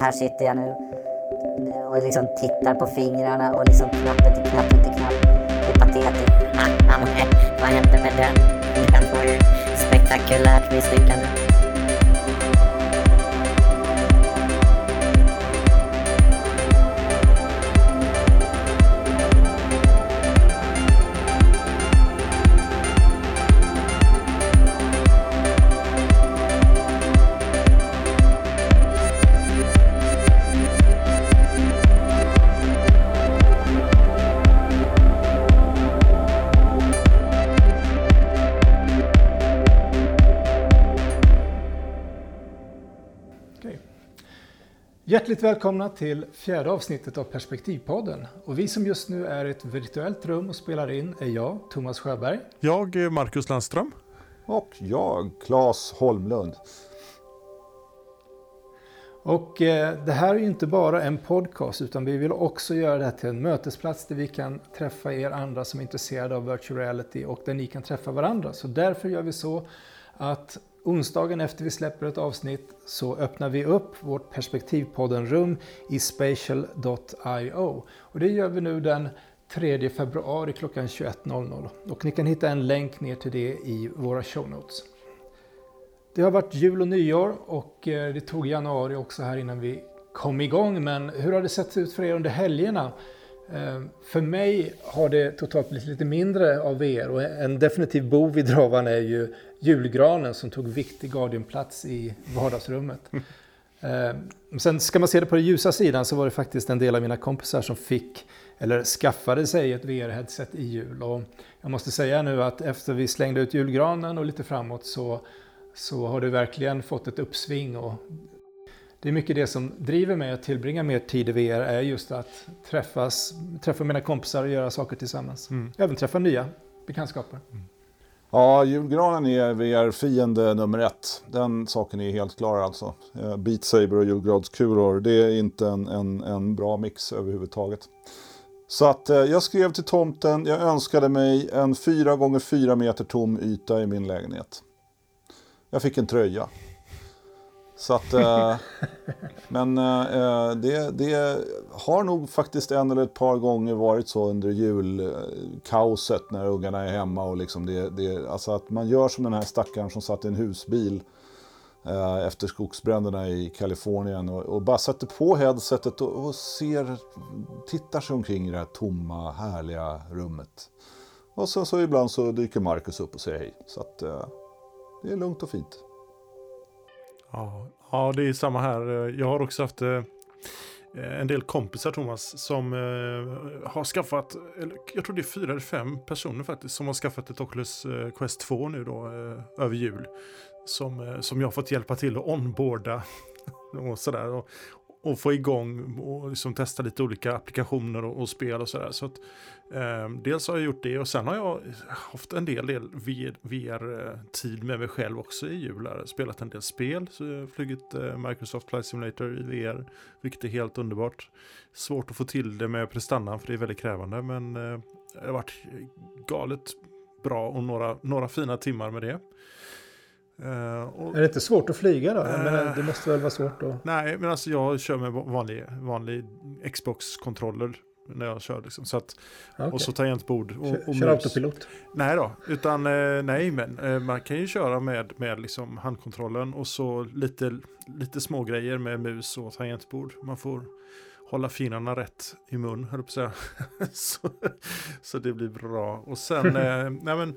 Här sitter jag nu och liksom tittar på fingrarna och liksom knappen till knapp till knapp. Det är patetiskt. Ah, ah, vad hände med den? Den var ju spektakulärt misslyckande. Hjärtligt välkomna till fjärde avsnittet av Perspektivpodden. Och vi som just nu är i ett virtuellt rum och spelar in är jag, Thomas Sjöberg. Jag, Marcus Landström. Och jag, Claes Holmlund. Och eh, det här är ju inte bara en podcast utan vi vill också göra det här till en mötesplats där vi kan träffa er andra som är intresserade av virtual reality och där ni kan träffa varandra. Så därför gör vi så att onsdagen efter vi släpper ett avsnitt så öppnar vi upp vårt Perspektivpodden-rum i spatial.io. Och det gör vi nu den 3 februari klockan 21.00. Och ni kan hitta en länk ner till det i våra show notes. Det har varit jul och nyår och eh, det tog januari också här innan vi kom igång. Men hur har det sett ut för er under helgerna? Eh, för mig har det totalt blivit lite mindre av VR och en definitiv bov i dravan är ju julgranen som tog viktig Guardian-plats i vardagsrummet. Mm. Sen ska man se det på den ljusa sidan så var det faktiskt en del av mina kompisar som fick eller skaffade sig ett VR-headset i jul. Och jag måste säga nu att efter vi slängde ut julgranen och lite framåt så, så har det verkligen fått ett uppsving. Och det är mycket det som driver mig att tillbringa mer tid i VR är just att träffas, träffa mina kompisar och göra saker tillsammans. Mm. Även träffa nya bekantskaper. Mm. Ja, julgranen är VR-fiende nummer ett. Den saken är helt klar alltså. Eh, Beat Saber och julgranskulor, det är inte en, en, en bra mix överhuvudtaget. Så att eh, jag skrev till tomten, jag önskade mig en 4 gånger 4 meter tom yta i min lägenhet. Jag fick en tröja. Så att, eh, men eh, eh, det, det, har nog faktiskt en eller ett par gånger varit så under julkaoset när ungarna är hemma. Och liksom det, det, alltså att man gör som den här stackaren som satt i en husbil eh, efter skogsbränderna i Kalifornien och, och bara sätter på headsetet och, och ser, tittar sig omkring i det här tomma, härliga rummet. Och sen så ibland så dyker Marcus upp och säger hej. Så att eh, det är lugnt och fint. Ja, ja, det är samma här. Jag har också haft eh, en del kompisar Thomas som eh, har skaffat, jag tror det är fyra eller fem personer faktiskt, som har skaffat ett Oculus eh, Quest 2 nu då eh, över jul. Som, som jag har fått hjälpa till att onboarda och sådär. Och, och få igång och liksom testa lite olika applikationer och, och spel och sådär. Så att, eh, dels har jag gjort det och sen har jag haft en del, del VR-tid med mig själv också i jul. Spelat en del spel, så jag har flugit eh, Microsoft Flight Simulator i VR, vilket är helt underbart. Svårt att få till det med prestandan för det är väldigt krävande, men eh, det har varit galet bra och några, några fina timmar med det. Uh, och, är det inte svårt att flyga då? Uh, menar, det måste väl vara svårt att... Nej, men alltså jag kör med vanlig, vanlig Xbox-kontroller när jag kör. Liksom. Så att, okay. Och så tangentbord. Och, och kör autopilot? Nej då, utan eh, nej men eh, man kan ju köra med, med liksom handkontrollen och så lite, lite små grejer med mus och tangentbord. Man får hålla fingrarna rätt i mun, höll på att så, så det blir bra. Och sen, eh, nej men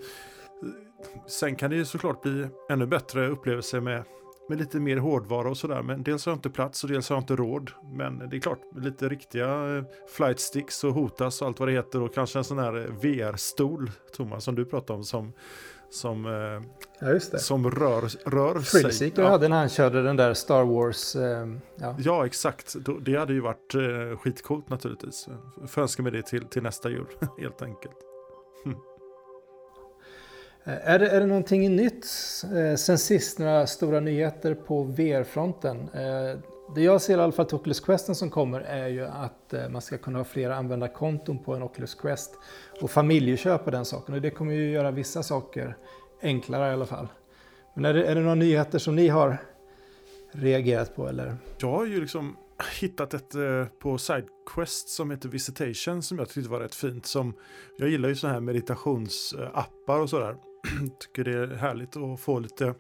Sen kan det ju såklart bli ännu bättre upplevelse med, med lite mer hårdvara och sådär. Men dels har jag inte plats och dels har jag inte råd. Men det är klart, lite riktiga eh, flight sticks och hotas och allt vad det heter och kanske en sån här eh, VR-stol, Thomas, som du pratade om som som, eh, ja, som rör, rör sig. Thrillseeker ja. hade när han körde den där Star Wars. ja. ja, exakt. Det hade ju varit skitcoolt naturligtvis. Får önska mig det till, till nästa jul, helt enkelt. Hm. Eh, är det, är det någonting nytt eh, sen sist, några stora nyheter på VR-fronten? Eh, det jag ser i alla fall till Oculus Questen som kommer är ju att man ska kunna ha flera användarkonton på en Oculus Quest och familjeköpa den saken och det kommer ju göra vissa saker enklare i alla fall. Men är det, är det några nyheter som ni har reagerat på eller? Jag har ju liksom hittat ett eh, på Sidequest som heter Visitation som jag tyckte var rätt fint. Som, jag gillar ju sådana här meditationsappar och sådär. Tycker det är härligt att få lite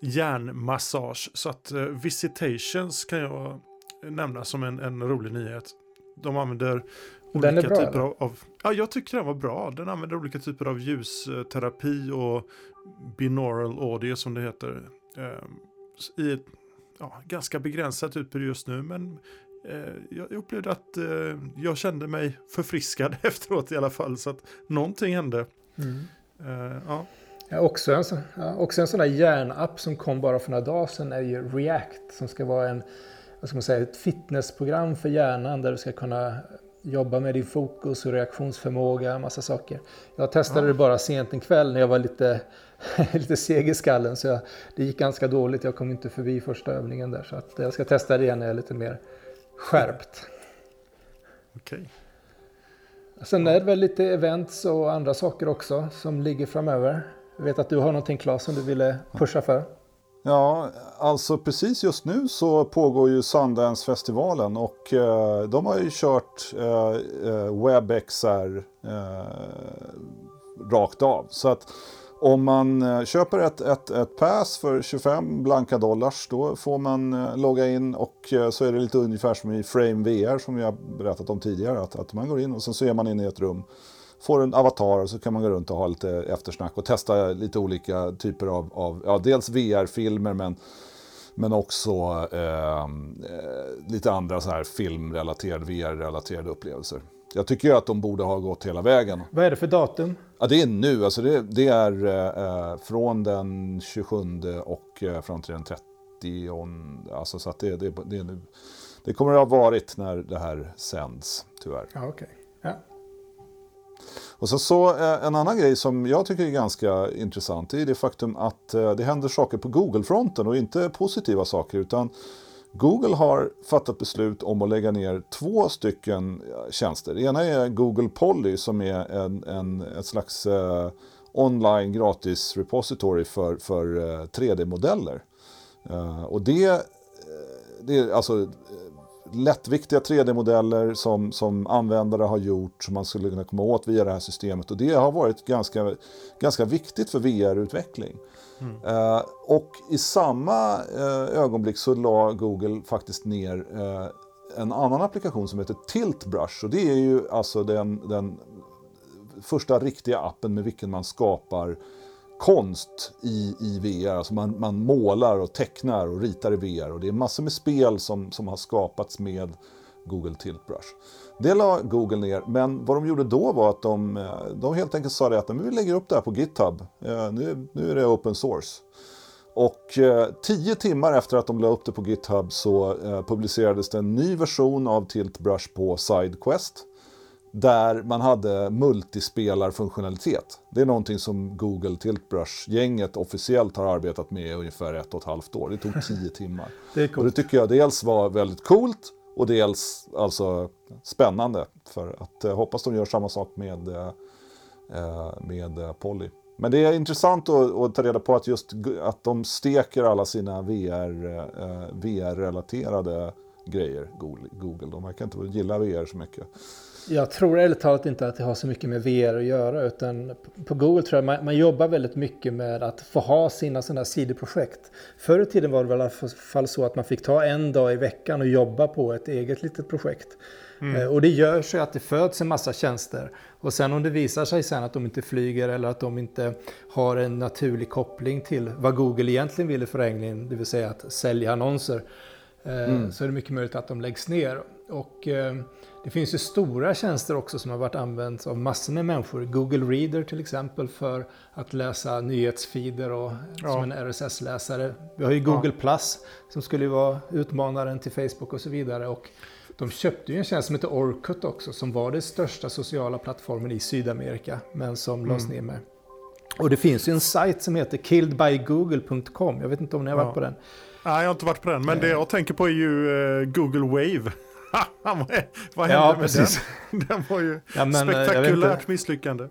hjärnmassage. Så att eh, Visitations kan jag nämna som en, en rolig nyhet. De använder olika Den är bra, typer av, av... Ja, jag tycker den var bra. Den använder olika typer av ljusterapi och binaural audio som det heter. Eh, I ett ja, ganska begränsat utbud just nu, men eh, jag upplevde att eh, jag kände mig förfriskad efteråt i alla fall. Så att någonting hände. Mm. Eh, ja. Ja, också, en, sån- ja, också en sån där hjärnapp som kom bara för några dagar sedan är ju React som ska vara en, vad ska man säga, ett fitnessprogram för hjärnan där du ska kunna jobba med din fokus och reaktionsförmåga, massa saker. Jag testade Ja. det bara sent en kväll när jag var lite, lite seg i skallen så jag, det gick ganska dåligt. Jag kom inte förbi första övningen där så att jag ska testa det igen när jag är lite mer skärpt. Okej. Sen är det väl lite events och andra saker också som ligger framöver. Jag vet att du har någonting Claes som du ville pusha för. Ja, alltså precis just nu så pågår ju Sundance-festivalen och eh, de har ju kört eh, eh, WebXR eh, rakt av. Så att om man eh, köper ett, ett, ett pass för 25 blanka dollars då får man eh, logga in och eh, så är det lite ungefär som i Frame VR som vi har berättat om tidigare. Att, att man går in och sen så är man inne i ett rum får en avatar och så kan man gå runt och ha lite eftersnack och testa lite olika typer av, av ja, dels VR-filmer men, men också eh, lite andra så här filmrelaterade, VR-relaterade upplevelser. Jag tycker ju att de borde ha gått hela vägen. Vad är det för datum? Ja, det är nu, alltså det, det är eh, från den 27 och eh, fram till den 30. Alltså så att det, det, det är nu. Det kommer att ha varit när det här sänds, tyvärr. Ja, okej. Ja. Och så, så eh, en annan grej som jag tycker är ganska intressant det är det faktum att eh, det händer saker på Google-fronten och inte positiva saker utan Google har fattat beslut om att lägga ner två stycken tjänster. Det ena är Google Poly som är en, en, ett slags eh, online gratis repository för, för eh, 3D-modeller. Eh, och det, eh, det är alltså eh, lättviktiga 3D-modeller som, som användare har gjort som man skulle kunna komma åt via det här systemet. Och det har varit ganska, ganska viktigt för VR-utveckling. Eh, och i samma eh, ögonblick så la Google faktiskt ner eh, en annan applikation som heter Tiltbrush. Och det är ju alltså den, den första riktiga appen med vilken man skapar konst i, i VR. Alltså man, man målar och tecknar och ritar i VR. Och det är massor med spel som, som har skapats med Google Tiltbrush. Det la Google ner, men vad de gjorde då var att de, eh, de helt enkelt sa det att "Men vi lägger upp det här på GitHub. Eh, Nu, nu är det open source. Och eh, tio timmar efter att de la upp det på GitHub så eh, publicerades det en ny version av Tiltbrush på SideQuest. Där man hade multispelarfunktionalitet. Det är någonting som Google Tiltbrush-gänget officiellt har arbetat med i ungefär ett och ett halvt år. Det tog tio timmar. Det är Och det tycker jag dels var väldigt coolt och dels alltså spännande. För att eh, hoppas de gör samma sak med, eh, eh, med eh, Polly. Men det är intressant att, att ta reda på att just att de steker alla sina VR, eh, eh VR-relaterade grejer, Google. De verkar inte gilla VR så mycket. Jag tror ärligt talat inte att det har så mycket med VR att göra. Utan på Google tror jag man, man jobbar väldigt mycket med att få ha sina sådana här sidoprojekt. Förr i tiden var det väl i alla fall så att man fick ta en dag i veckan och jobba på ett eget litet projekt. Eh, Och det gör så att det föds en massa tjänster. Och sen om det visar sig sen att de inte flyger eller att de inte har en naturlig koppling till vad Google egentligen vill i förlängningen, det vill säga att sälja annonser, eh, så är det mycket möjligt att de läggs ner. Och eh, det finns ju stora tjänster också som har varit använts av massor med människor. Google Reader till exempel för att läsa nyhetsfeeder och Ja. som en RSS-läsare. Vi har ju Google Plus som skulle vara utmanaren till Facebook och så vidare. Och de köpte ju en tjänst som heter Orkut också som var den största sociala plattformen i Sydamerika men som lades ner med. Och det finns ju en sajt som heter killedbygoogle.com. Jag vet inte om ni har varit Ja. på den. Nej, jag har inte varit på den. Men det jag tänker på är ju eh, Google Wave. vad, hände Ja, med precis. den? Den var ju Ja, men, eh, spektakulärt misslyckande.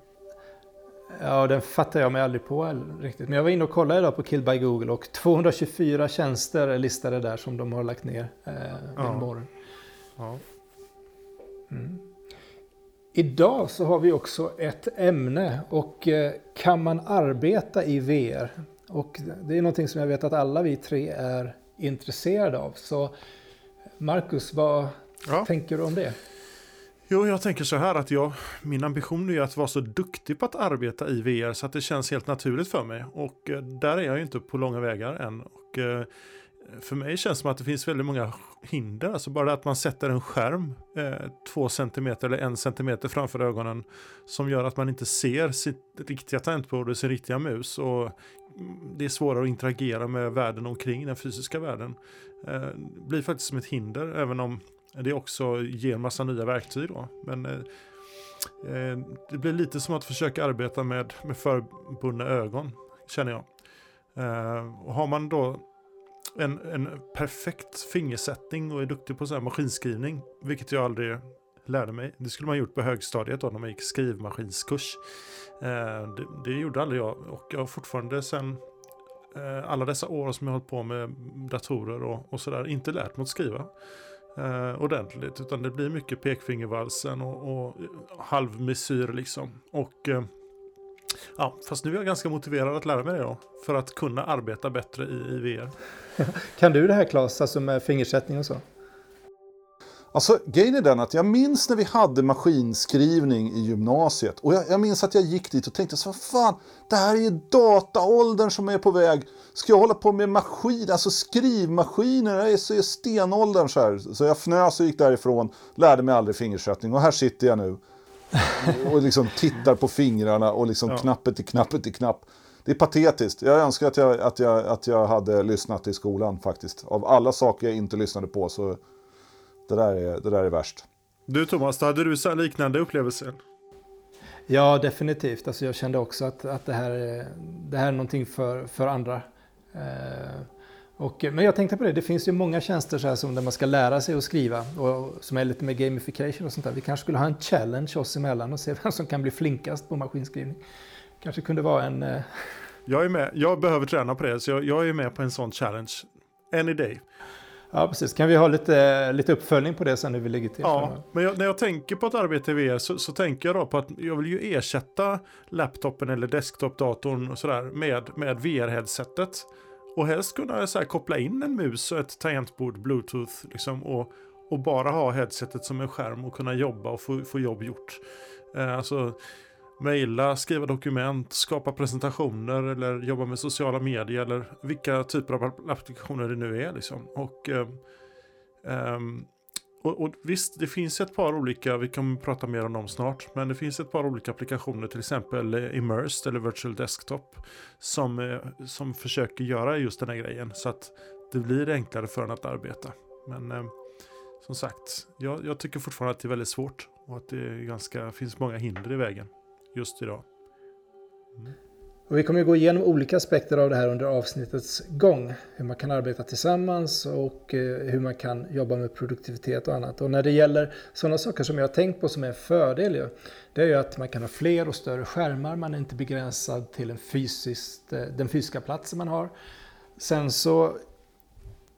Ja, den fattar jag mig aldrig på riktigt. Men jag var inne och kollade idag på Kill by Google och 224 tjänster är listade där som de har lagt ner eh, ja. Ja. Mm. Idag så har vi också ett ämne och eh, kan man arbeta i VR? Och det är någonting som jag vet att alla vi tre är intresserade av. Så Marcus, vad ja. tänker du om det? Jo, jag tänker så här att jag, min ambition är att vara så duktig på att arbeta i VR så att det känns helt naturligt för mig. Och eh, där är jag ju inte på långa vägar än. Och eh, för mig känns det som att det finns väldigt många hinder. Alltså bara att man sätter en skärm eh, två centimeter eller en centimeter framför ögonen som gör att man inte ser sitt riktiga tangentbord och sin riktiga mus. Och det är svårare att interagera med världen omkring den fysiska världen. Eh, blir faktiskt som ett hinder även om det också ger massa nya verktyg. Då. Men eh, eh, det blir lite som att försöka arbeta med, med förbundna ögon känner jag. Eh, och har man då en, en perfekt fingersättning och är duktig på så här maskinskrivning, vilket jag aldrig lärde mig. Det skulle man gjort på högstadiet då när man gick skrivmaskinskurs. Eh, det, det, gjorde aldrig jag och jag har fortfarande sen eh, alla dessa år som jag har hållit på med datorer och, och sådär inte lärt mig att skriva eh, ordentligt. Utan det blir mycket pekfingervalsen och, och halvmesyr liksom. Och eh, Ja, fast nu är jag ganska motiverad att lära mig det då. För att kunna arbeta bättre i, i VR. kan du det här Claes, alltså med fingersättning och så? Alltså grejen är den att jag minns när vi hade maskinskrivning i gymnasiet. Och jag, jag minns att jag gick dit och tänkte så vad fan, det här är ju dataåldern som är på väg. Ska jag hålla på med maskin, alltså skrivmaskiner, det är så stenåldern så här. Så jag fnös och gick därifrån, lärde mig aldrig fingersättning och här sitter jag nu. Och liksom tittar på fingrarna och liksom ja. knappen till knappen till knapp. Det är patetiskt. Jag önskar att jag, att, jag, att jag hade lyssnat i skolan faktiskt. Av alla saker jag inte lyssnade på så det där är, det där är värst. Du Thomas, hade du så liknande upplevelser? Ja, definitivt. Alltså jag kände också att, att det, här är, det här är någonting för, för andra. Eh, och, men jag tänkte på det, det finns ju många tjänster så här som där man ska lära sig att skriva och som är lite med gamification och sånt där. Vi kanske skulle ha en challenge oss emellan och se vem som kan bli flinkast på maskinskrivning. Kanske kunde vara en... Eh... Jag är med, jag behöver träna på det så jag, jag är med på en sån challenge. Any day. Ja, precis. Kan vi ha lite, lite uppföljning på det sen hur vi ligger till? Ja, men jag, när jag tänker på att arbeta i VR så, så, tänker jag då på att jag vill ju ersätta laptopen eller desktopdatorn och sådär med, med VR-headsetet. Och helst kunna så här, koppla in en mus och ett tangentbord, bluetooth, liksom, och, och bara ha headsetet som en skärm och kunna jobba och få, få jobb gjort. Eh, alltså, mejla, skriva dokument, skapa presentationer eller jobba med sociala medier eller vilka typer av applikationer det nu är. Liksom. Och, eh, eh, och, och, visst, det finns ett par olika, vi kommer prata mer om dem snart, men det finns ett par olika applikationer, till exempel eh, Immersed eller Virtual Desktop, som, eh, som försöker göra just den här grejen så att det blir enklare för en att arbeta. Men eh, som sagt, jag, jag, tycker fortfarande att det är väldigt svårt och att det ganska, finns många hinder i vägen just idag. Mm. Och vi kommer att gå igenom olika aspekter av det här under avsnittets gång. Hur man kan arbeta tillsammans och eh, hur man kan jobba med produktivitet och annat. Och när det gäller sådana saker som jag har tänkt på som är en fördel, det är ju att man kan ha fler och större skärmar. Man är inte begränsad till en fysiskt, eh, den fysiska platsen man har. Sen så,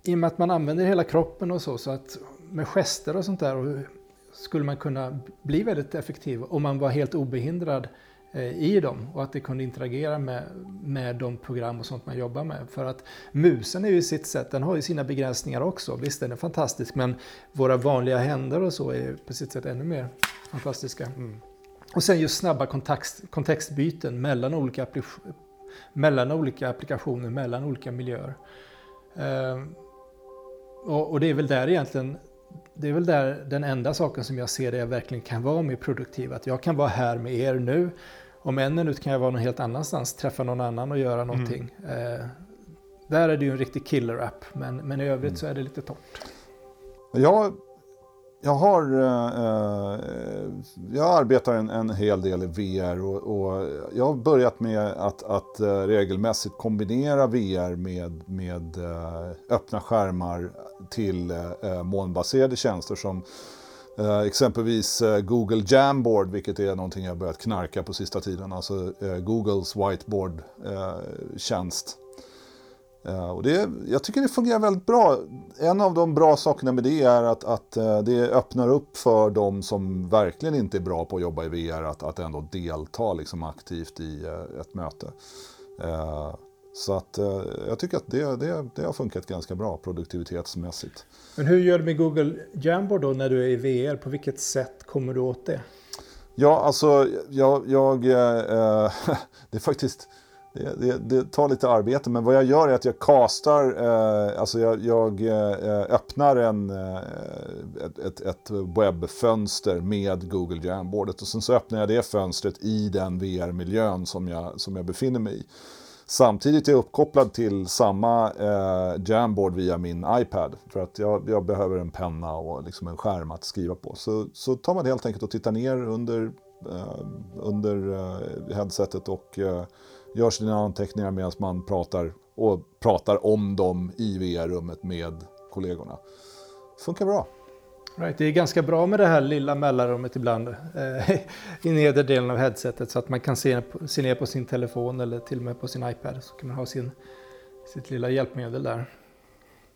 i och med att man använder hela kroppen och så, så att med gester och sånt där skulle man kunna bli väldigt effektiv om man var helt obehindrad eh, i dem och att det kunde interagera med, med de program och sånt man jobbar med. För att musen är ju sitt sätt, den har ju sina begränsningar också. Visst den är fantastisk men våra vanliga händer och så är på sitt sätt ännu mer fantastiska. Mm. Och sen just snabba kontext, kontextbyten mellan olika, mellan olika applikationer, mellan olika miljöer. Uh, och, och, det är väl där egentligen det är väl där den enda saken som jag ser där jag verkligen kan vara mer produktiv. Att jag kan vara här med er nu. Om en minut kan jag vara någon helt annanstans, träffa någon annan och göra någonting. Mm. Eh, där är det ju en riktig killer-app, men, men i övrigt mm. så är det lite torrt. Jag, jag, har, eh, eh, jag arbetar en, en hel del i VR och, och, jag har börjat med att, att eh, regelmässigt kombinera VR med, med eh, öppna skärmar till eh, eh molnbaserade tjänster som Eh, exempelvis eh, Google Jamboard, vilket är någonting jag börjat knarka på sista tiden. Alltså eh, Googles whiteboard-tjänst. Eh, och det, jag tycker det fungerar väldigt bra. En av de bra sakerna med det är att, att eh, det öppnar upp för de som verkligen inte är bra på att jobba i VR att, att ändå delta liksom aktivt i eh, ett möte. Så att jag tycker att det, det, det har funkat ganska bra produktivitetsmässigt. Men hur gör du med Google Jamboard då när du är i VR? På vilket sätt kommer du åt det? Ja, alltså jag, jag eh, det är faktiskt det, det, det, tar lite arbete, men vad jag gör är att jag castar, eh, alltså jag, jag eh, öppnar en, eh, ett, ett, ett, webbfönster med Google Jamboardet och sen så öppnar jag det fönstret i den VR-miljön som jag, som jag befinner mig i. Samtidigt är jag uppkopplad till samma eh, Jamboard via min iPad. För att jag, jag, behöver en penna och liksom en skärm att skriva på. Så, så tar man helt enkelt och tittar ner under, eh, under eh, headsetet och eh, gör sina anteckningar medan man pratar och pratar om dem i VR-rummet med kollegorna. Funkar bra. Right, det är ganska bra med det här lilla mellanrummet ibland eh, i nedre delen av headsetet så att man kan se, se ner på sin telefon eller till och med på sin iPad så kan man ha sin, sitt lilla hjälpmedel där.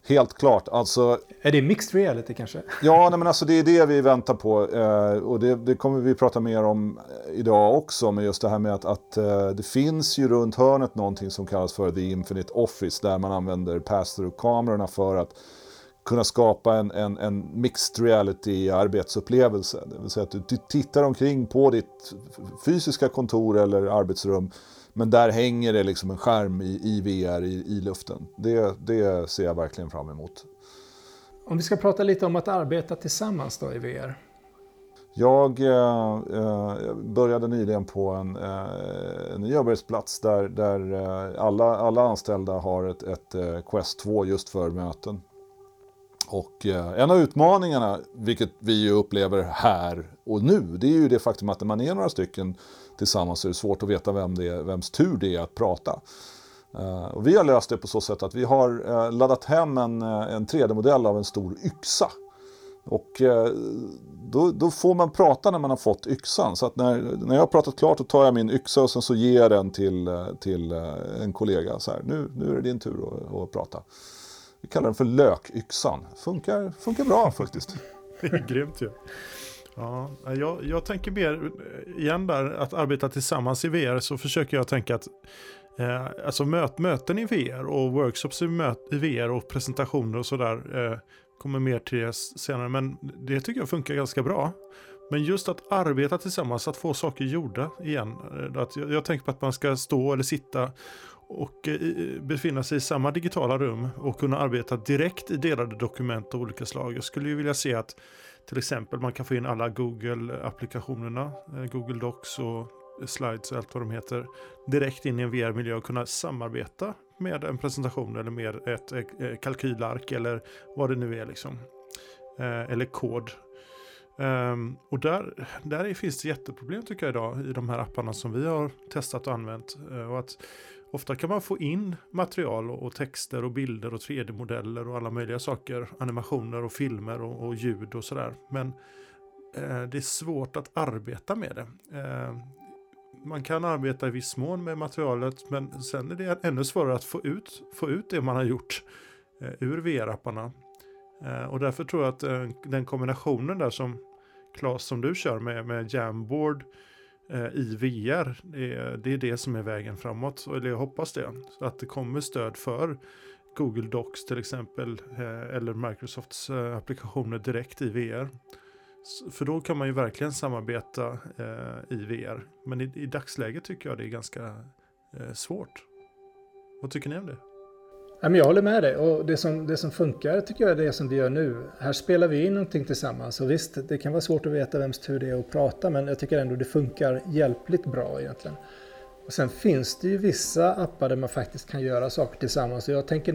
Helt klart. Alltså, är det mixed reality kanske? Ja, nej, men alltså, det är det vi väntar på. Eh, och det, det, kommer vi prata mer om idag också. Men just det här med att, att eh, det finns ju runt hörnet någonting som kallas för The Infinite Office. Där man använder pass-through-kamerorna för att kunna skapa en, en, en mixed reality-arbetsupplevelse. Det vill säga att du tittar omkring på ditt fysiska kontor eller arbetsrum men där hänger det liksom en skärm i, i VR i, i luften. Det, det ser jag verkligen fram emot. Om vi ska prata lite om att arbeta tillsammans då i VR. Jag eh, eh, började nyligen på en, eh, en ny arbetsplats där, där eh, alla, alla anställda har ett, ett eh, Quest 2 just för möten. Och eh, en av utmaningarna, vilket vi upplever här och nu, det är ju det faktum att när man är några stycken tillsammans så är det svårt att veta vem det är, vems tur det är att prata. Eh, och vi har löst det på så sätt att vi har eh, laddat hem en, en 3D-modell av en stor yxa. Och då, då, får man prata när man har fått yxan. Så att när, när jag har pratat klart då tar jag min yxa och sen så ger jag den till, till en kollega. Så här, nu, nu är det din tur att, att prata. Vi kallar den för lökyxan. Funkar, funkar bra faktiskt. Det är grymt ju. Ja. Ja, jag, jag tänker mer, eh, igen där, att arbeta tillsammans i VR så försöker jag tänka att eh, alltså möt, möten i VR och workshops i, möt, i VR och presentationer och sådär eh, kommer mer till det senare. Men det tycker jag funkar ganska bra. Men just att arbeta tillsammans, att få saker gjorda igen. Eh, att jag, jag tänker på att man ska stå eller sitta och eh, befinna sig i samma digitala rum och kunna arbeta direkt i delade dokument av olika slag. Jag skulle ju vilja se att till exempel man kan få in alla Google-applikationerna, eh, Google Docs och Slides och allt vad de heter, direkt in i en VR-miljö och kunna samarbeta med en presentation eller med ett eh, kalkylark eller vad det nu är liksom. Eller kod. Um, och där, där finns det jätteproblem tycker jag idag i de här apparna som vi har testat och använt. Uh, och att Ofta kan man få in material och, texter och bilder och 3D-modeller och alla möjliga saker, animationer och filmer och, och ljud och sådär. Men eh, det är svårt att arbeta med det. Eh, man kan arbeta i viss mån med materialet men sen är det ännu svårare att få ut, få ut det man har gjort eh, ur VR-apparna. Eh, och därför tror jag att eh, den kombinationen där som Claes som du kör med, med Jamboard Eh, Eh, i VR. Det är, det är det som är vägen framåt. Eller jag hoppas det. Så att det kommer stöd för Google Docs till exempel. Eh, eller Microsofts eh, applikationer direkt i VR. För då kan man ju verkligen samarbeta i VR. Men i, i dagsläget tycker jag det är ganska svårt. Vad tycker ni om det? Jag håller med dig och det som, det som funkar tycker jag är det som vi gör nu. Här spelar vi in någonting tillsammans och visst, det kan vara svårt att veta vems tur det är att prata men jag tycker ändå det funkar hjälpligt bra egentligen. Och sen finns det ju vissa appar där man faktiskt kan göra saker tillsammans. Jag tänker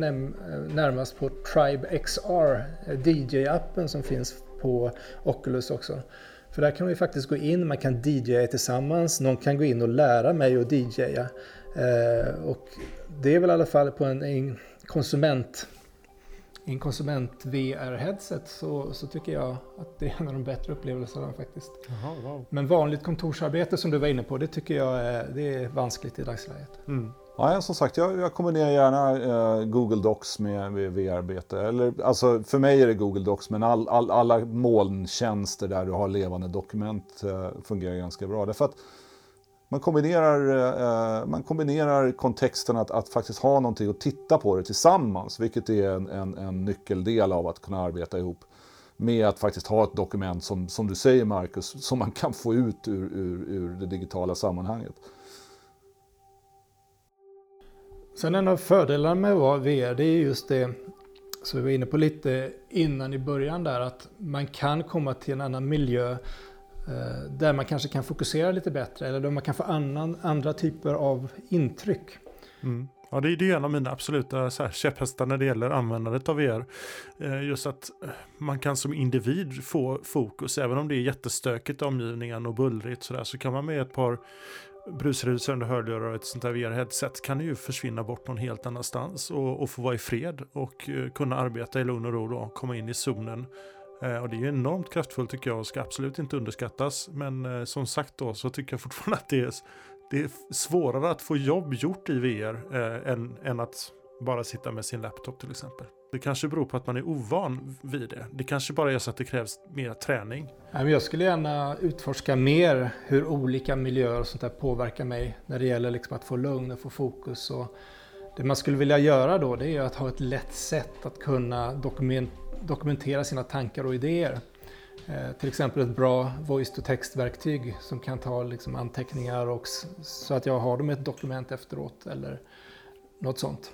närmast på Tribe XR, eh, DJ-appen som finns på Oculus också. För där kan vi faktiskt gå in, man kan DJa tillsammans, någon kan gå in och lära mig att DJa. Eh, och det är väl i alla fall på en, en konsument i en konsument VR-headset så, så tycker jag att det är en av de bättre upplevelserna faktiskt. Jaha, wow. Men vanligt kontorsarbete som du var inne på, det tycker jag är, det är vanskligt i dagsläget. Mm. Ja, som sagt, jag, jag kombinerar gärna eh, Google Docs med, med VR-arbete. Eller, alltså, för mig är det Google Docs, men all, all, alla molntjänster där du har levande dokument eh, fungerar ganska bra. Därför att man kombinerar, eh, man kombinerar kontexten att, att faktiskt ha någonting att titta på det tillsammans, vilket är en, en, en nyckeldel av att kunna arbeta ihop. Med att faktiskt ha ett dokument som, som du säger Marcus, som man kan få ut ur, ur, ur det digitala sammanhanget. Sen en av fördelarna med att vara VR, det är just det som vi var inne på lite innan i början där, att man kan komma till en annan miljö Eh, där man kanske kan fokusera lite bättre eller där man kan få annan, andra typer av intryck. Mm. Ja, det är ju en av mina absoluta så här, käpphästar när det gäller användandet av VR. Eh, just att eh, man kan som individ få fokus, även om det är jättestökigt i omgivningen och bullrigt så, där, så kan man med ett par brusreducerande hörlurar och ett sånt här VR-headset kan ju försvinna bort någon helt annanstans och, och få vara i fred och kunna arbeta i lugn och ro och komma in i zonen. Eh, och det är enormt kraftfullt tycker jag och ska absolut inte underskattas. Men eh, som sagt då så tycker jag fortfarande att det är, det är svårare att få jobb gjort i VR eh, än, än att bara sitta med sin laptop till exempel. Det kanske beror på att man är ovan vid det. Det kanske bara är så att det krävs mer träning. Jag skulle gärna utforska mer hur olika miljöer och sånt där påverkar mig när det gäller liksom att få lugn och få fokus. Och det man skulle vilja göra då det är att ha ett lätt sätt att kunna dokumentera sina tankar och idéer. Eh, till exempel ett bra voice-to-text-verktyg som kan ta liksom anteckningar och så att jag har dem i ett dokument efteråt eller något sånt.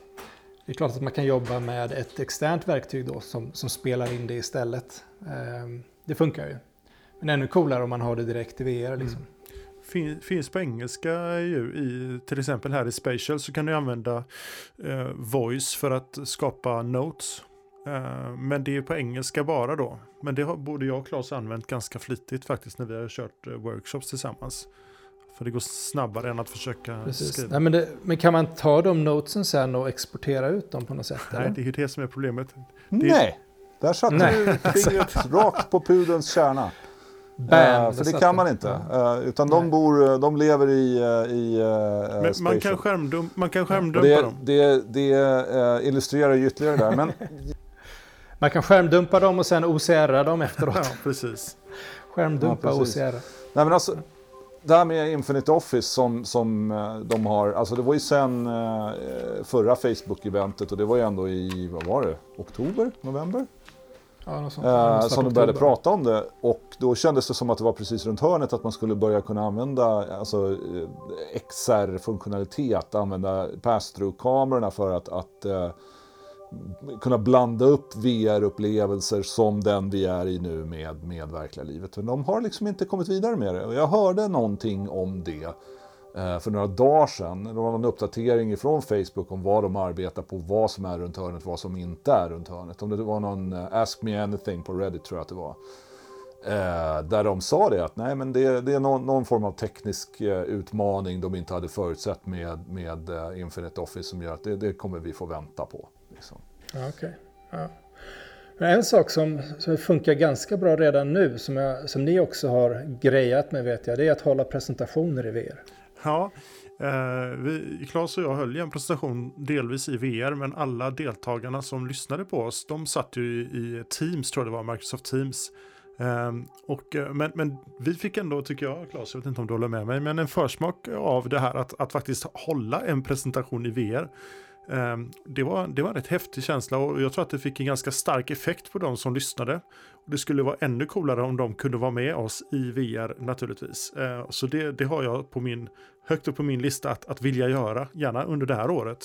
Det är klart att man kan jobba med ett externt verktyg då som, som spelar in det istället. Eh, det funkar ju. Men ännu coolare om man har det direkt i VR. Liksom. Mm. Fin, finns på engelska ju i till exempel här i Spatial så kan du använda eh, voice för att skapa notes. Eh, men det är på engelska bara då. Men det har både jag och Claes använt ganska flitigt faktiskt när vi har kört eh, workshops tillsammans. För det går snabbare än att försöka Precis. skriva. Nej, men, det, men, kan man ta de notesen sen och exportera ut dem på något sätt? Nej, eller? det är ju det som är problemet. Nej, där satte Nej. du fingret rakt på pudelns kärna. Bam, där för det satt kan man inte. Ja. Eh, utan de, bor, de lever i, i uh, Men man kan, skärmdump, man kan skärmdumpa det, dem. det, det illustrerar ju ytterligare där. Men Man kan skärmdumpa dem och sen OCR dem efteråt. Ja, precis. Skärmdumpa Ja, precis. OCR. Nej men alltså, det här med Infinite Office som, som eh, de har, alltså det var ju sen eh, förra Facebook-eventet och det var ju ändå i, vad var det, oktober, november? Ja, sånt. Eh, som de oktober. började prata om det och då kändes det som att det var precis runt hörnet att man skulle börja kunna använda alltså, eh, XR-funktionalitet, använda pass-through-kamerorna för att, att eh, kunna blanda upp VR-upplevelser som den vi är i nu med, med verkliga livet. Men de har liksom inte kommit vidare med det och jag hörde någonting om det eh, för några dagar sedan. Det var en uppdatering ifrån Facebook om vad de arbetar på, vad som är runt hörnet, vad som inte är runt hörnet. Om det var någon eh, Ask Me Anything på Reddit tror jag att det var. Eh, där de sa det att nej men det, det är någon, någon form av teknisk utmaning de inte hade förutsett med, med Infinite Office som gör att det, det kommer vi få vänta på. Liksom. Ja, okej. Ja. Men en sak som, som funkar ganska bra redan nu, som, jag, som ni också har grejat med vet jag, det är att hålla presentationer i VR. Ja, eh, vi, Claes och jag höll ju en presentation delvis i VR, men alla deltagarna som lyssnade på oss, de satt ju i Teams, tror jag det var, Microsoft Teams. Ehm, och, eh, men, men vi fick ändå, tycker jag, Claes, jag vet inte om du håller med mig, men en försmak av det här att, att faktiskt hålla en presentation i VR. Ehm, det var, det var en rätt häftig känsla och jag tror att det fick en ganska stark effekt på de som lyssnade. Det skulle vara ännu coolare om de kunde vara med oss i VR naturligtvis. Ehm, så det, det har jag på min, högt upp på min lista att, att vilja göra, gärna under det här året.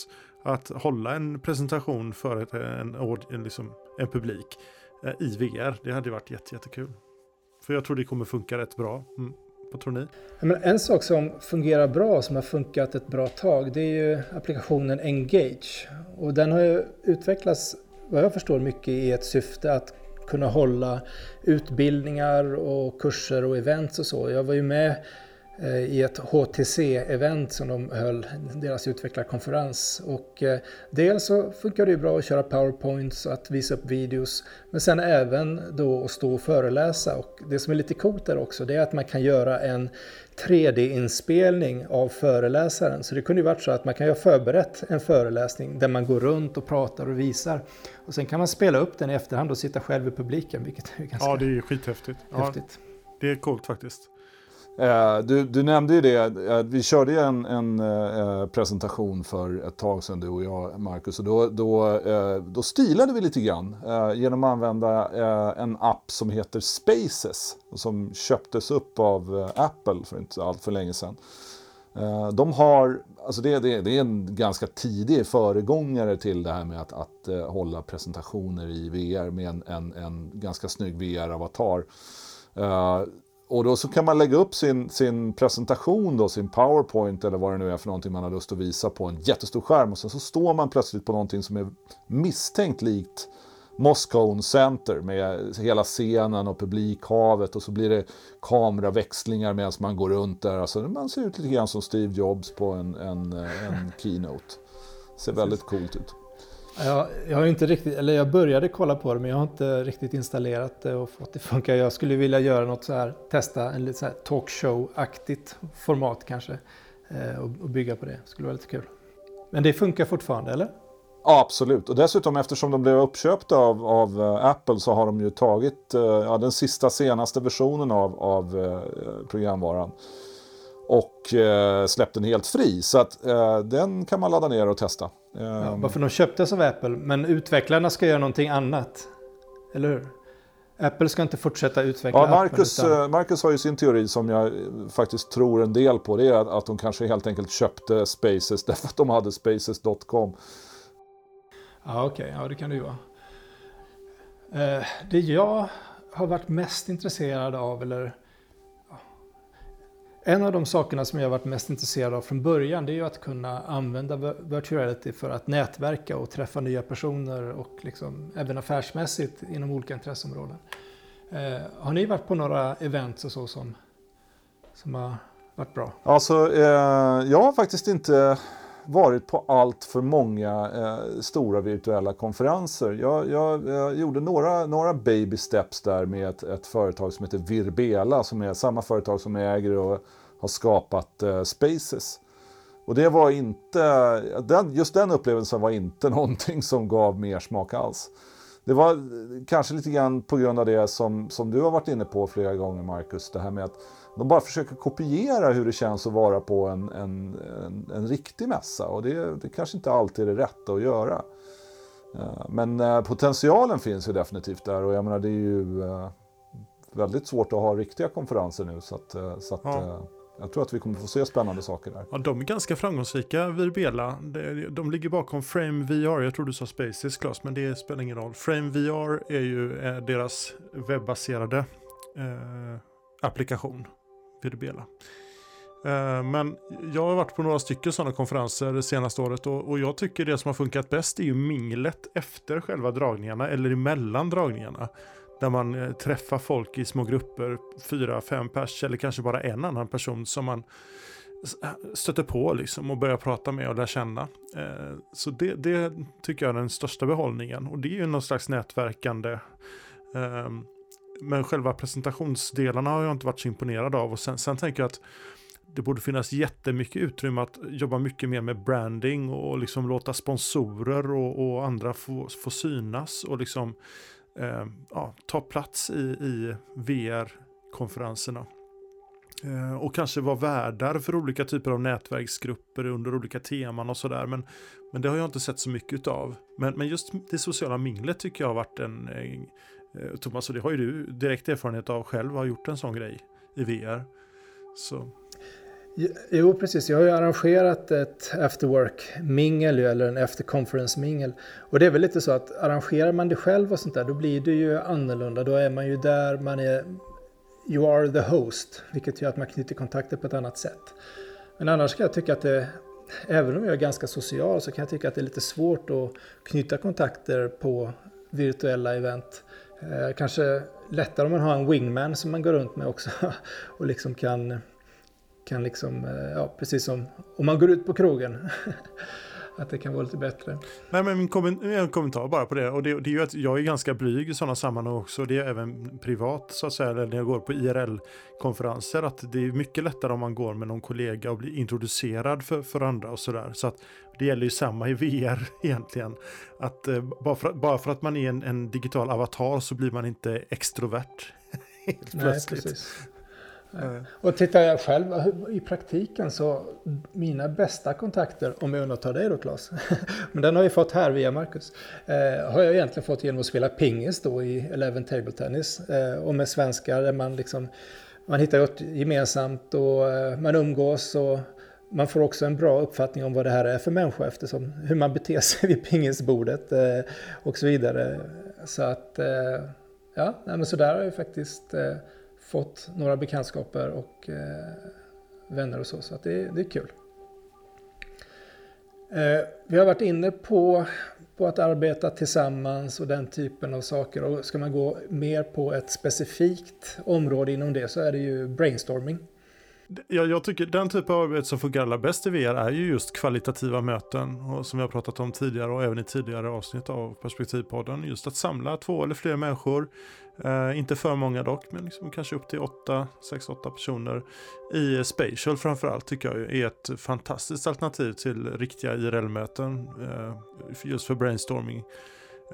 Att hålla en presentation för ett, en, en, liksom, en publik eh, i VR. Det hade varit jätte, jättekul. För jag tror det kommer funka rätt bra. Mm. Vad tror ni? Men en sak som fungerar bra, som har funkat ett bra tag, det är ju applikationen Engage. Och den har ju utvecklats, vad jag förstår, mycket i ett syfte att kunna hålla utbildningar och kurser och events och så. Jag var ju med i ett HTC-event som de höll, deras utvecklarkonferens. Och eh, dels så funkar det ju bra att köra powerpoints, att visa upp videos, men sen även då att stå och föreläsa. Och det som är lite coolt där också, det är att man kan göra en 3D-inspelning av föreläsaren. Så det kunde ju varit så att man kan ju ha förberett en föreläsning där man går runt och pratar och visar. Och sen kan man spela upp den i efterhand och sitta själv i publiken, vilket är ganska Ja, det är skithäftigt. Ja, häftigt. det är coolt faktiskt. Eh, du, du nämnde ju det, eh, vi körde ju en, en eh, presentation för ett tag sedan du och jag Marcus och då, då, eh, då stilade vi lite grann eh, genom att använda eh, en app som heter Spaces som köptes upp av Apple för inte allt för länge sedan. De har, alltså det, det, det, är en ganska tidig föregångare till det här med att, att hålla presentationer i VR med en, en, en ganska snygg VR-avatar. Och då så kan man lägga upp sin, sin presentation, då, sin powerpoint eller vad det nu är för någonting man har lust att visa på en jättestor skärm. Och sen så står man plötsligt på någonting som är misstänkt likt Moscow Center med hela scenen och publikhavet och så blir det kameraväxlingar medan man går runt där. Alltså man ser ut lite grann som Steve Jobs på en, en, en keynote. Ser väldigt coolt ut. Jag, jag har inte riktigt, eller jag började kolla på det men jag har inte riktigt installerat det och fått det funka. Jag skulle vilja göra något så här, testa en lite så här talkshow-aktigt format kanske. Eh, och, och, bygga på det, skulle vara lite kul. Men det funkar fortfarande eller? Ja, absolut. Och dessutom eftersom de blev uppköpta av, av eh, Apple så har de ju tagit eh, ja, den sista senaste versionen av, av programvaran och eh, släppt den helt fri. Så att eh, den kan man ladda ner och testa. Ja, varför de köptes av Apple, men utvecklarna ska göra någonting annat. Eller hur? Apple ska inte fortsätta utveckla ja, Marcus, appen, utan... Eh, Marcus har ju sin teori som jag faktiskt tror en del på. Det är att de kanske helt enkelt köpte Spaces därför att de hade spaces.com. Ja, okej. Okay. Ja, det kan det ju vara. Eh, det jag har varit mest intresserad av, eller en av de sakerna som jag varit mest intresserad av från början det är ju att kunna använda virtual reality för att nätverka och träffa nya personer och liksom även affärsmässigt inom olika intresseområden. Eh, har ni varit på några events och så som, som har varit bra? Alltså, eh, jag har faktiskt inte varit på allt för många eh, stora virtuella konferenser. Jag, jag, jag, gjorde några, några baby steps där med ett, ett, företag som heter Virbela som är samma företag som äger och har skapat eh, Spaces. Och det var inte, den, just den upplevelsen var inte någonting som gav mer smak alls. Det var eh, kanske lite grann på grund av det som, som du har varit inne på flera gånger Marcus, det här med att de bara försöker kopiera hur det känns att vara på en, en, en, en riktig mässa och det, det kanske inte alltid är det rätta att göra. Eh, men eh, potentialen finns ju definitivt där och jag menar det är ju eh, väldigt svårt att ha riktiga konferenser nu så att, så att ja. jag tror att vi kommer få se spännande saker där. Ja, de är ganska framgångsrika, Virbela. De ligger bakom Frame VR. Jag tror du sa Spaces, Klas, men det spelar ingen roll. Frame VR är ju deras webbaserade eh, applikation. Pirbela. Eh, men jag har varit på några stycken sådana konferenser det senaste året och, jag tycker det som har funkat bäst är ju minglet efter själva dragningarna eller emellan dragningarna. Där man eh, träffar folk i små grupper, fyra, fem pers eller kanske bara en annan person som man eh, stöter på liksom och börjar prata med och lär känna. Så det, det tycker jag är den största behållningen och det är ju någon slags nätverkande ehm, men själva presentationsdelarna har jag inte varit så imponerad av. Och sen, sen tänker jag att det borde finnas jättemycket utrymme att jobba mycket mer med branding och liksom låta sponsorer och, och andra få, få synas och liksom eh, ja, ta plats i, i VR-konferenserna. Eh, och kanske vara värdar för olika typer av nätverksgrupper under olika teman och sådär. Men, men det har jag inte sett så mycket av. Men, men just det sociala minglet tycker jag har varit en, en Eh, Thomas, och det har ju du direkt erfarenhet av själv, har gjort en sån grej i VR. Så. Jo, precis. Jag har ju arrangerat ett afterwork-mingel eller en after conference-mingel. Och det är väl lite så att arrangerar man det själv och sånt där, då blir det ju annorlunda. Då är man ju där, man är you are the host, vilket gör att man knyter kontakter på ett annat sätt. Men annars kan jag tycka att det, även om jag är ganska social, så kan jag tycka att det är lite svårt att knyta kontakter på virtuella event. Eh, kanske lättare om man har en wingman som man går runt med också och liksom kan kan liksom, eh, ja precis som om man går ut på krogen. att det kan vara lite bättre. Nej, men min kommentar, en kommentar bara på det. Och det, det är ju att jag är ganska blyg i sådana sammanhang också. Det är även privat så att säga, eller när jag går på IRL-konferenser. Att det är mycket lättare om man går med någon kollega och blir introducerad för, för andra och sådär. Så att det gäller ju samma i VR egentligen. Att eh, bara, för, bara för att man är en, en digital avatar så blir man inte extrovert. Helt Nej, plötsligt. precis. Och tittar jag själv i praktiken så mina bästa kontakter, om jag undantar dig då Claes, men den har jag fått här via Marcus, eh, har jag egentligen fått genom att spela pingis då i Eleven Table Tennis eh, och med svenskar där man liksom man hittar något gemensamt och eh, man umgås och man får också en bra uppfattning om vad det här är för människa eftersom hur man beter sig vid pingisbordet eh, och så vidare. Så att, eh, ja, men så där har jag faktiskt eh, fått några bekantskaper och eh, vänner och så. Så att det, det är kul. Eh, vi har varit inne på, på att arbeta tillsammans och den typen av saker. Och ska man gå mer på ett specifikt område inom det så är det ju brainstorming. Jag, jag tycker den typ av arbete som fungerar allra bäst i VR är ju just kvalitativa möten. Och som jag pratat om tidigare och även i tidigare avsnitt av Perspektivpodden. Just att samla två eller fler människor. Eh, inte för många dock, men liksom kanske upp till 8, 6-8 personer. I Spatial framförallt tycker jag är ett fantastiskt alternativ till riktiga IRL-möten. Eh, just för brainstorming.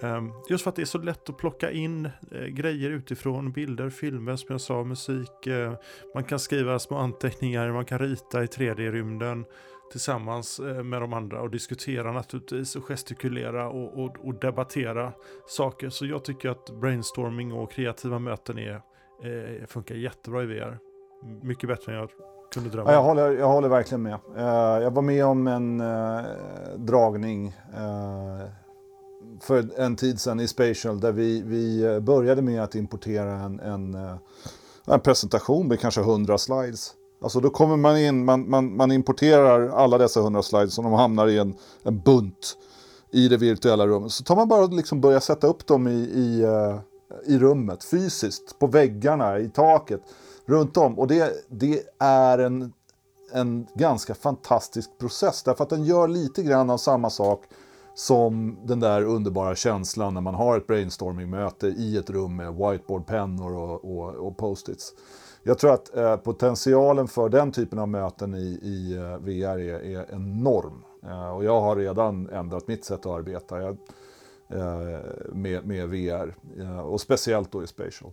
Eh, just för att det är så lätt att plocka in eh, grejer utifrån, bilder, filmer, som jag sa, musik. Eh, man kan skriva små anteckningar, man kan rita i 3D-rymden tillsammans uh, med de andra och diskutera naturligtvis och gestikulera och, och, och, debattera saker. Så jag tycker att brainstorming och kreativa möten är, funkar jättebra i VR. Mycket bättre än jag kunde drömma. Ja, jag, håller, jag håller verkligen med. jag var med om en dragning för en tid sedan i Spatial där vi, vi eh, började med att importera en, en, eh, en presentation med kanske 100 slides. Alltså då kommer man in, man, man, man importerar alla dessa 100 slides och de hamnar i en, en bunt i det virtuella rummet. Så tar man bara och liksom börjar sätta upp dem i, i, eh, i rummet fysiskt, på väggarna, i taket, runt om. Och det, det är en, en ganska fantastisk process därför att den gör lite grann av samma sak som den där underbara känslan när man har ett brainstorming-möte i ett rum med whiteboardpennor och, och, och post-its. Jag tror att eh, potentialen för den typen av möten i, i eh, VR är, är enorm. Eh, och jag har redan ändrat mitt sätt att arbeta jag, eh, med, med VR. Eh, och speciellt då i Spatial.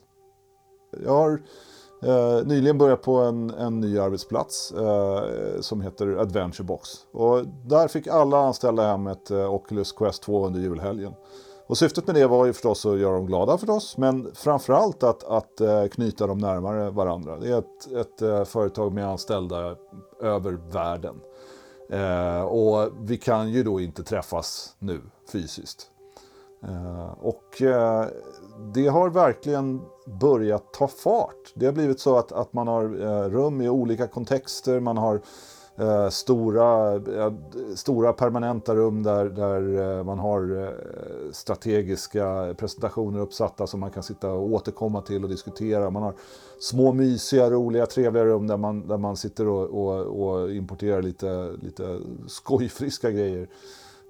Jag har Eh, nyligen börjat på en, en ny arbetsplats eh, som heter Adventure Box. Och där fick alla anställda hem ett eh, Oculus Quest 2 under julhelgen. Och syftet med det var ju förstås att göra dem glada förstås, men framförallt att, att eh, knyta dem närmare varandra. Det är ett, ett eh, företag med anställda över världen. Eh, och vi kan ju då inte träffas nu fysiskt. Eh, och det har verkligen börjat ta fart. Det har blivit så att, att man har eh, rum i olika kontexter, man har eh, stora, eh, stora permanenta rum där, där eh, man har eh, strategiska presentationer uppsatta som man kan sitta och återkomma till och diskutera. Man har små mysiga, roliga, trevliga rum där man, där man sitter och, och, och importerar lite, lite skojfriska grejer.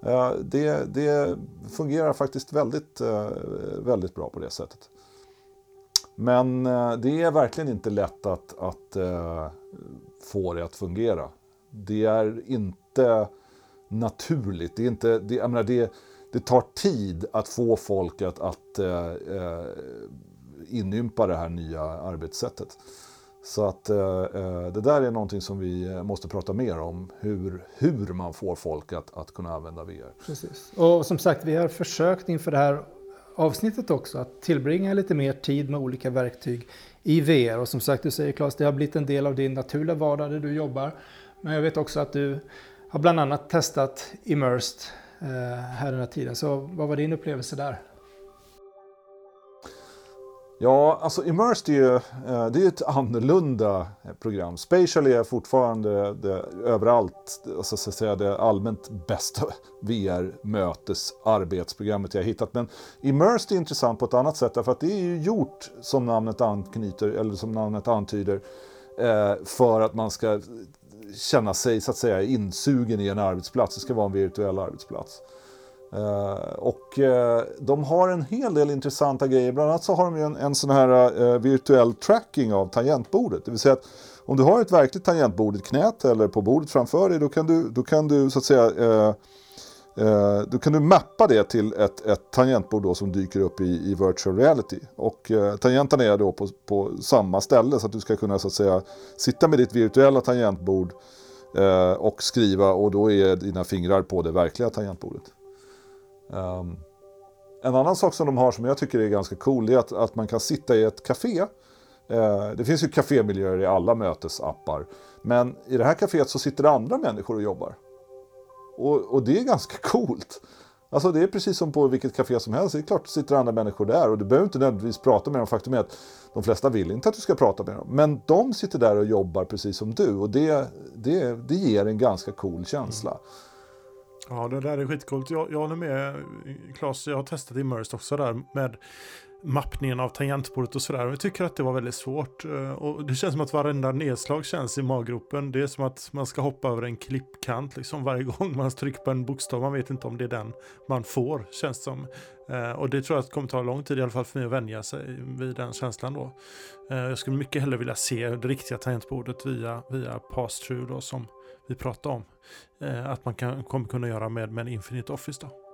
Eh, det, det fungerar faktiskt väldigt, eh, väldigt bra på det sättet. Men eh, det är verkligen inte lätt att, att eh, få det att fungera. Det är inte naturligt. Det, är inte, det, jag menar, det, det tar tid att få folk att, att eh, eh inympa det här nya arbetssättet. Så att eh, eh det där är någonting som vi eh, måste prata mer om. Hur, hur man får folk att, att kunna använda VR. Precis. Och som sagt, vi har försökt inför det här avsnittet också att tillbringa lite mer tid med olika verktyg i VR. Och som sagt, du säger Claes, det har blivit en del av din naturliga vardag där du jobbar. Men jag vet också att du har bland annat testat Immersed eh, här den här tiden. Så vad var din upplevelse där? Ja, alltså Immersed är ju eh, det är ett annorlunda program. Spatial är fortfarande det, överallt alltså, så att säga, det allmänt bästa VR-mötesarbetsprogrammet jag hittat. Men Immersed är intressant på ett annat sätt därför att det är ju gjort som namnet anknyter, eller som namnet antyder, eh, för att man ska känna sig så att säga insugen i en arbetsplats. Det ska vara en virtuell arbetsplats. Eh, och eh, de har en hel del intressanta grejer. Bland annat så har de en, en sån här eh, virtuell tracking av tangentbordet. Det vill säga att om du har ett verkligt tangentbord i knät eller på bordet framför dig då kan du, då kan du så att säga Eh, då kan du mappa det till ett, ett tangentbord då som dyker upp i, i virtual reality. Och eh, tangenterna är då på, på samma ställe så att du ska kunna så att säga sitta med ditt virtuella tangentbord eh, och skriva och då är dina fingrar på det verkliga tangentbordet. Um, en annan sak som de har som jag tycker är ganska cool är att, att man kan sitta i ett café. Eh, det finns ju kafémiljöer i alla mötesappar. Men i det här kaféet så sitter det andra människor och jobbar. Och, och det är ganska coolt. Alltså det är precis som på vilket café som helst. Det är klart det sitter andra människor där och du behöver inte nödvändigtvis prata med dem. Faktum är att de flesta vill inte att du ska prata med dem. Men de sitter där och jobbar precis som du och det, det, det ger en ganska cool känsla. Mm. Ja, det där är skitcoolt. Jag, jag håller med Claes, jag har testat Immersed också där med mappningen av tangentbordet och sådär. Jag tycker att det var väldigt svårt. Eh, och det känns som att varenda nedslag känns i maggropen. Det är som att man ska hoppa över en klippkant liksom varje gång man trycker på en bokstav. Man vet inte om det är den man får, känns som. Eh, och det tror jag att det kommer ta lång tid i alla fall för mig att vänja sig vid den känslan då. Eh, jag skulle mycket hellre vilja se det riktiga tangentbordet via, via pass-through då som vi pratade om. Att man kan, kommer kunna göra med, med Infinite Office. Då.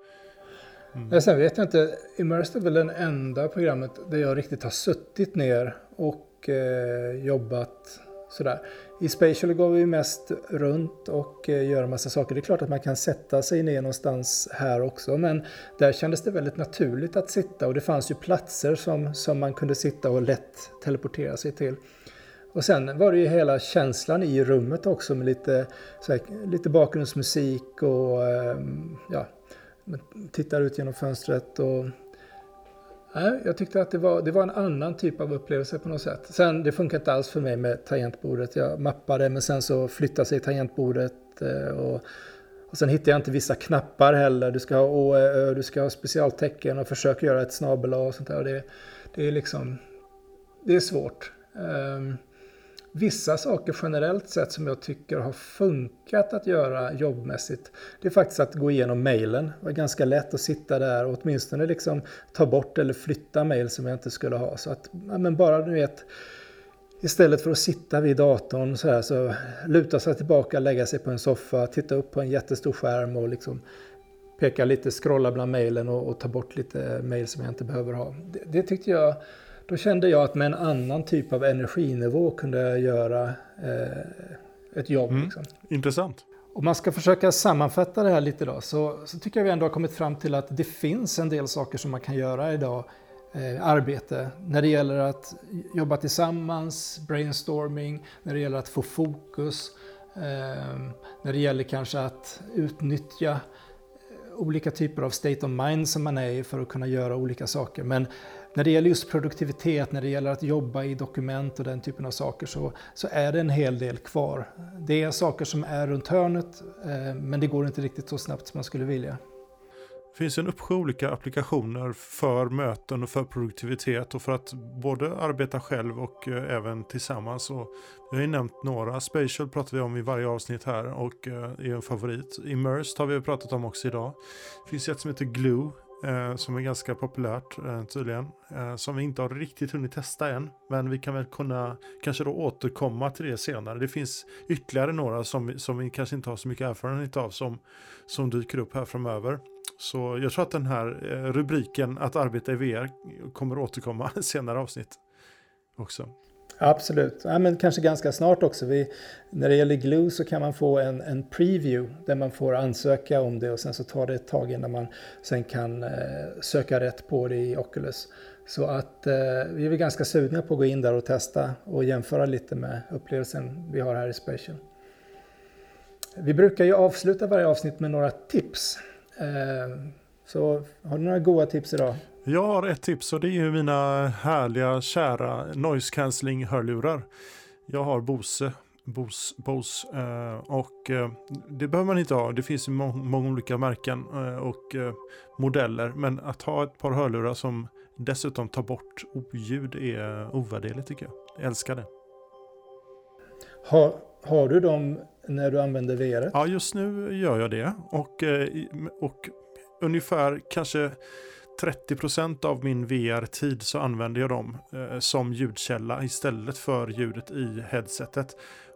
Mm. Men sen vet jag inte, Immersed är väl den enda programmet där jag riktigt har suttit ner och eh, jobbat sådär. I Spatial går vi mest runt och eh, gör en massa saker. Det är klart att man kan sätta sig ner någonstans här också, men där kändes det väldigt naturligt att sitta och det fanns ju platser som, som man kunde sitta och lätt teleportera sig till. Och sen var det ju hela känslan i rummet också med lite, här, lite bakgrundsmusik och eh, ja, tittar ut genom fönstret och Nej, jag tyckte att det var, det var en annan typ av upplevelse på något sätt. Sen, det funkar inte alls för mig med tangentbordet. Jag mappade, men sen så flyttade sig tangentbordet eh, och, och sen hittade jag inte vissa knappar heller. Du ska ha Å, Ö, du ska ha specialtecken och försöka göra ett snabel och sånt där. Och det, det är liksom, det är svårt. Um, vissa saker generellt sett som jag tycker har funkat att göra jobbmässigt. Det är faktiskt att gå igenom mejlen. Det var ganska lätt att sitta där och åtminstone liksom ta bort eller flytta mejl som jag inte skulle ha. Så att, ja, men bara du vet, istället för att sitta vid datorn så här så luta sig tillbaka, lägga sig på en soffa, titta upp på en jättestor skärm och liksom peka lite, scrolla bland mejlen och, och, ta bort lite mejl som jag inte behöver ha. Det, det tyckte jag då kände jag att med en annan typ av energinivå kunde jag göra eh, ett jobb. Mm, liksom. Intressant. Om man ska försöka sammanfatta det här lite då, så, så, tycker jag vi ändå har kommit fram till att det finns en del saker som man kan göra idag, eh, arbete, när det gäller att jobba tillsammans, brainstorming, när det gäller att få fokus, eh, när det gäller kanske att utnyttja eh, olika typer av state of mind som man är i för att kunna göra olika saker. Men när det gäller just produktivitet, när det gäller att jobba i dokument och den typen av saker så, så är det en hel del kvar. Det är saker som är runt hörnet eh, men det går inte riktigt så snabbt som man skulle vilja. Det finns en uppsjö olika applikationer för möten och för produktivitet och för att både arbeta själv och eh, även tillsammans. Och vi har ju nämnt några. Spatial pratar vi om i varje avsnitt här och eh, är en favorit. Immersed har vi pratat om också idag. Det finns ett som heter Glue eh, som är ganska populärt eh, tydligen. Eh, som vi inte har riktigt hunnit testa än. Men vi kan väl kunna kanske då återkomma till det senare. Det finns ytterligare några som, vi, som vi kanske inte har så mycket erfarenhet av som, som dyker upp här framöver. Så jag tror att den här eh, rubriken att arbeta i VR kommer återkomma senare avsnitt också. Absolut, ja, men kanske ganska snart också. Vi, när det gäller Glue så kan man få en, en preview där man får ansöka om det och sen så tar det ett tag innan man sen kan eh, söka rätt på det i Oculus. Så att eh, vi är väl ganska sugna på att gå in där och testa och jämföra lite med upplevelsen vi har här i Spatial. Vi brukar ju avsluta varje avsnitt med några tips. Eh, så har du några goda tips idag? Jag har ett tips och det är ju mina härliga kära noise cancelling hörlurar. Jag har Bose, Bose, Bose eh, och eh, det behöver man inte ha. Det finns må många olika märken eh, och modeller. Men att ha ett par hörlurar som dessutom tar bort oljud är ovärderligt tycker jag. jag älskar det. Har, har du dem när du använder VR? Ja, just nu gör jag det. Och, och ungefär kanske 30% av min VR-tid så använder jag dem eh, som ljudkälla istället för ljudet i headsetet.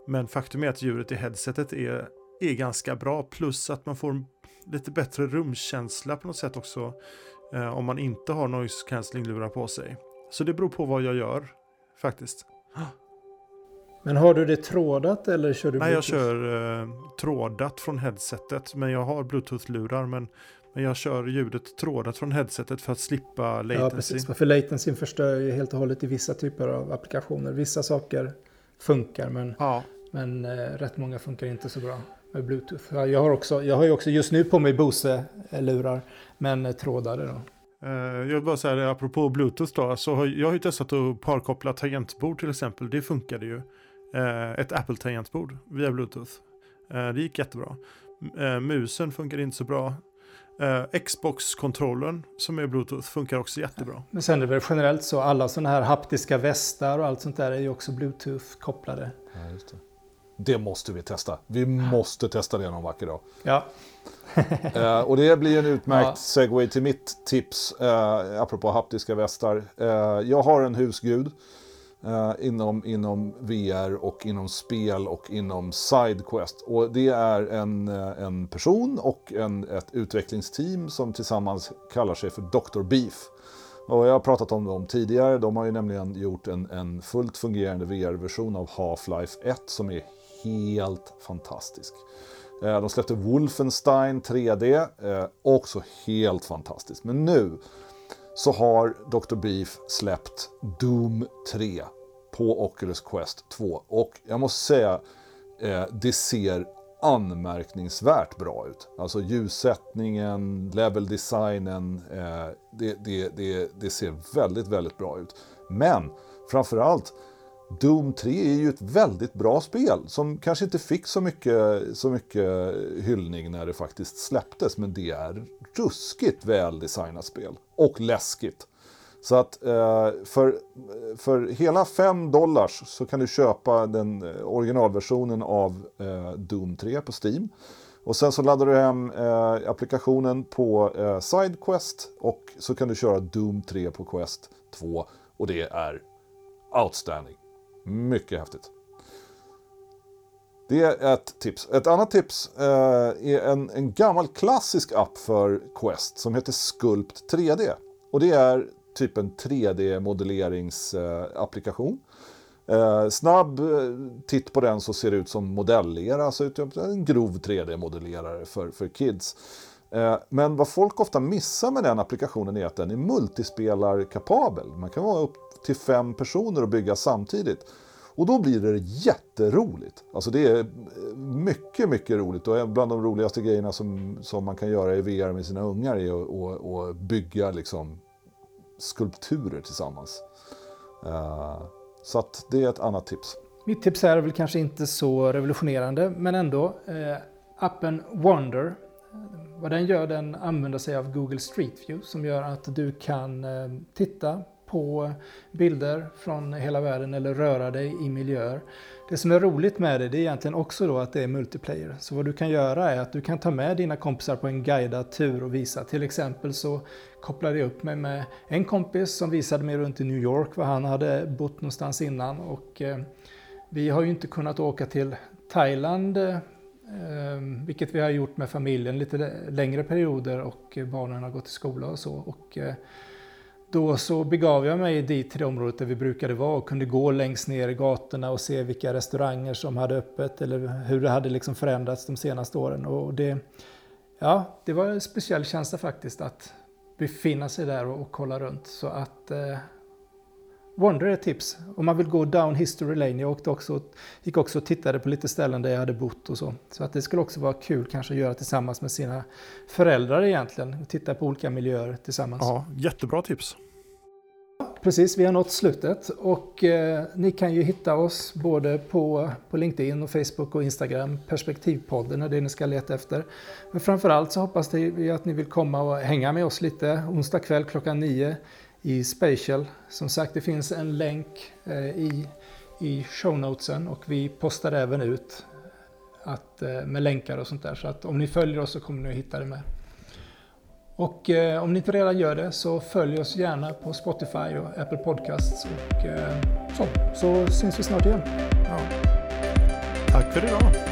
Men faktum är att ljudet i headsetet är, är ganska bra plus att man får lite bättre rumkänsla på något sätt också eh, om man inte har noise cancelling-lurar på sig. Så det beror på vad jag gör faktiskt. Men har du det trådat eller kör du Nej, jag Bluetooth? kör eh, trådat från headsetet. Men jag har bluetooth-lurar. Men, men jag kör ljudet trådat från headsetet för att slippa Ja, latency. precis. För latencyn förstör ju helt och hållet i vissa typer av applikationer. Vissa saker funkar, men, Ja, men eh, rätt många funkar inte så bra med Bluetooth. Ja, Jag har, också, jag har ju också just nu på mig Bose-lurar, men eh, trådade då. Eh, Jag vill bara säga det, apropå Bluetooth då, så har jag har ju testat att parkoppla tangentbord till exempel. Det funkade ju. Eh, Ett Apple-tangentbord via Bluetooth. Det gick jättebra. Musen funkar inte så bra. Eh, Xbox-kontrollen som är Bluetooth funkar också jättebra. Men sen är det väl generellt så, alla sådana här haptiska västar och allt sånt där är ju också Bluetooth-kopplade. Ja, just det. det måste vi testa. Vi måste testa det någon vacker dag. Ja, Eh, och det blir en utmärkt Ja. segway till mitt tips, eh, apropå haptiska västar. Eh, jag har en husgud eh, inom, inom VR och inom spel och inom Sidequest. Och det är en, eh, en person och en, ett utvecklingsteam som tillsammans kallar sig för Dr. Beef. Och jag har pratat om dem tidigare. De har ju nämligen gjort en, en fullt fungerande VR-version av Half-Life 1 som är helt fantastisk. Eh, de släppte Wolfenstein 3D, eh, också helt fantastiskt. Men nu så har Dr. Beef släppt Doom 3 på Oculus Quest 2. Och jag måste säga, eh, det ser anmärkningsvärt bra ut. Alltså ljussättningen, leveldesignen, eh, det, det, det, det ser väldigt, väldigt bra ut. Men framförallt, Doom 3 är ju ett väldigt bra spel som kanske inte fick så mycket, så mycket hyllning när det faktiskt släpptes. Men det är ruskigt väl designat spel. Och läskigt. Så att eh, för, för hela 5 dollars så kan du köpa den eh, originalversionen av eh, Doom 3 på Steam. Och sen så laddar du hem eh, applikationen på eh, Sidequest och så kan du köra Doom 3 på Quest 2. Och det är outstanding. Mycket häftigt. Det är ett tips. Ett annat tips eh, är en, en gammal klassisk app för Quest som heter Sculpt 3D. Och det är typ en 3D-modelleringsapplikation. Eh, snabb eh, titt på den så ser det ut som modellera, alltså en grov 3D-modellerare för, för kids. Eh, men vad folk ofta missar med den applikationen är att den är multispelarkapabel. Man kan vara upp till fem personer att bygga samtidigt. Och då blir det jätteroligt. Alltså det är eh, mycket, mycket roligt. Och bland de roligaste grejerna som, som man kan göra i VR med sina ungar är att, och, och bygga liksom skulpturer tillsammans. Uh, så att det är ett annat tips. Mitt tips här är väl kanske inte så revolutionerande, men ändå. Eh, appen Wonder, eh, vad den gör, den använder sig av Google Street View som gör att du kan eh, titta på bilder från hela världen eller röra dig i miljöer. Det som är roligt med det, det är egentligen också då att det är multiplayer. Så vad du kan göra är att du kan ta med dina kompisar på en guidad tur och visa. Till exempel så kopplade jag upp mig med en kompis som visade mig runt i New York var han hade bott någonstans innan. Och eh, vi har ju inte kunnat åka till Thailand, eh, vilket vi har gjort med familjen lite längre perioder och barnen har gått i skola och så. Och, eh, då så begav jag mig dit till det området där vi brukade vara och kunde gå längst ner i gatorna och se vilka restauranger som hade öppet eller hur det hade liksom förändrats de senaste åren. Och det, ja, det var en speciell känsla faktiskt att befinna sig där och, och kolla runt. Så att eh, Wonder är ett tips. Om man vill gå down history lane. Jag åkte också, gick också och tittade på lite ställen där jag hade bott och så. Så att det skulle också vara kul kanske att göra tillsammans med sina föräldrar egentligen. Titta på olika miljöer tillsammans. Ja, jättebra tips. Precis, vi har nått slutet och eh, ni kan ju hitta oss både på, på LinkedIn och Facebook och Instagram. Perspektivpodden är det ni ska leta efter. Men framförallt så hoppas vi att ni vill komma och hänga med oss lite onsdag kväll klockan nio i Spatial. Som sagt, det finns en länk eh, i, i, show shownotesen och vi postar även ut att, eh, med länkar och sånt där. Så att om ni följer oss så kommer ni att hitta det med. Och eh, om ni inte redan gör det så följ oss gärna på Spotify och Apple Podcasts. Och, eh, så, så syns vi snart igen. Ja. Tack för idag.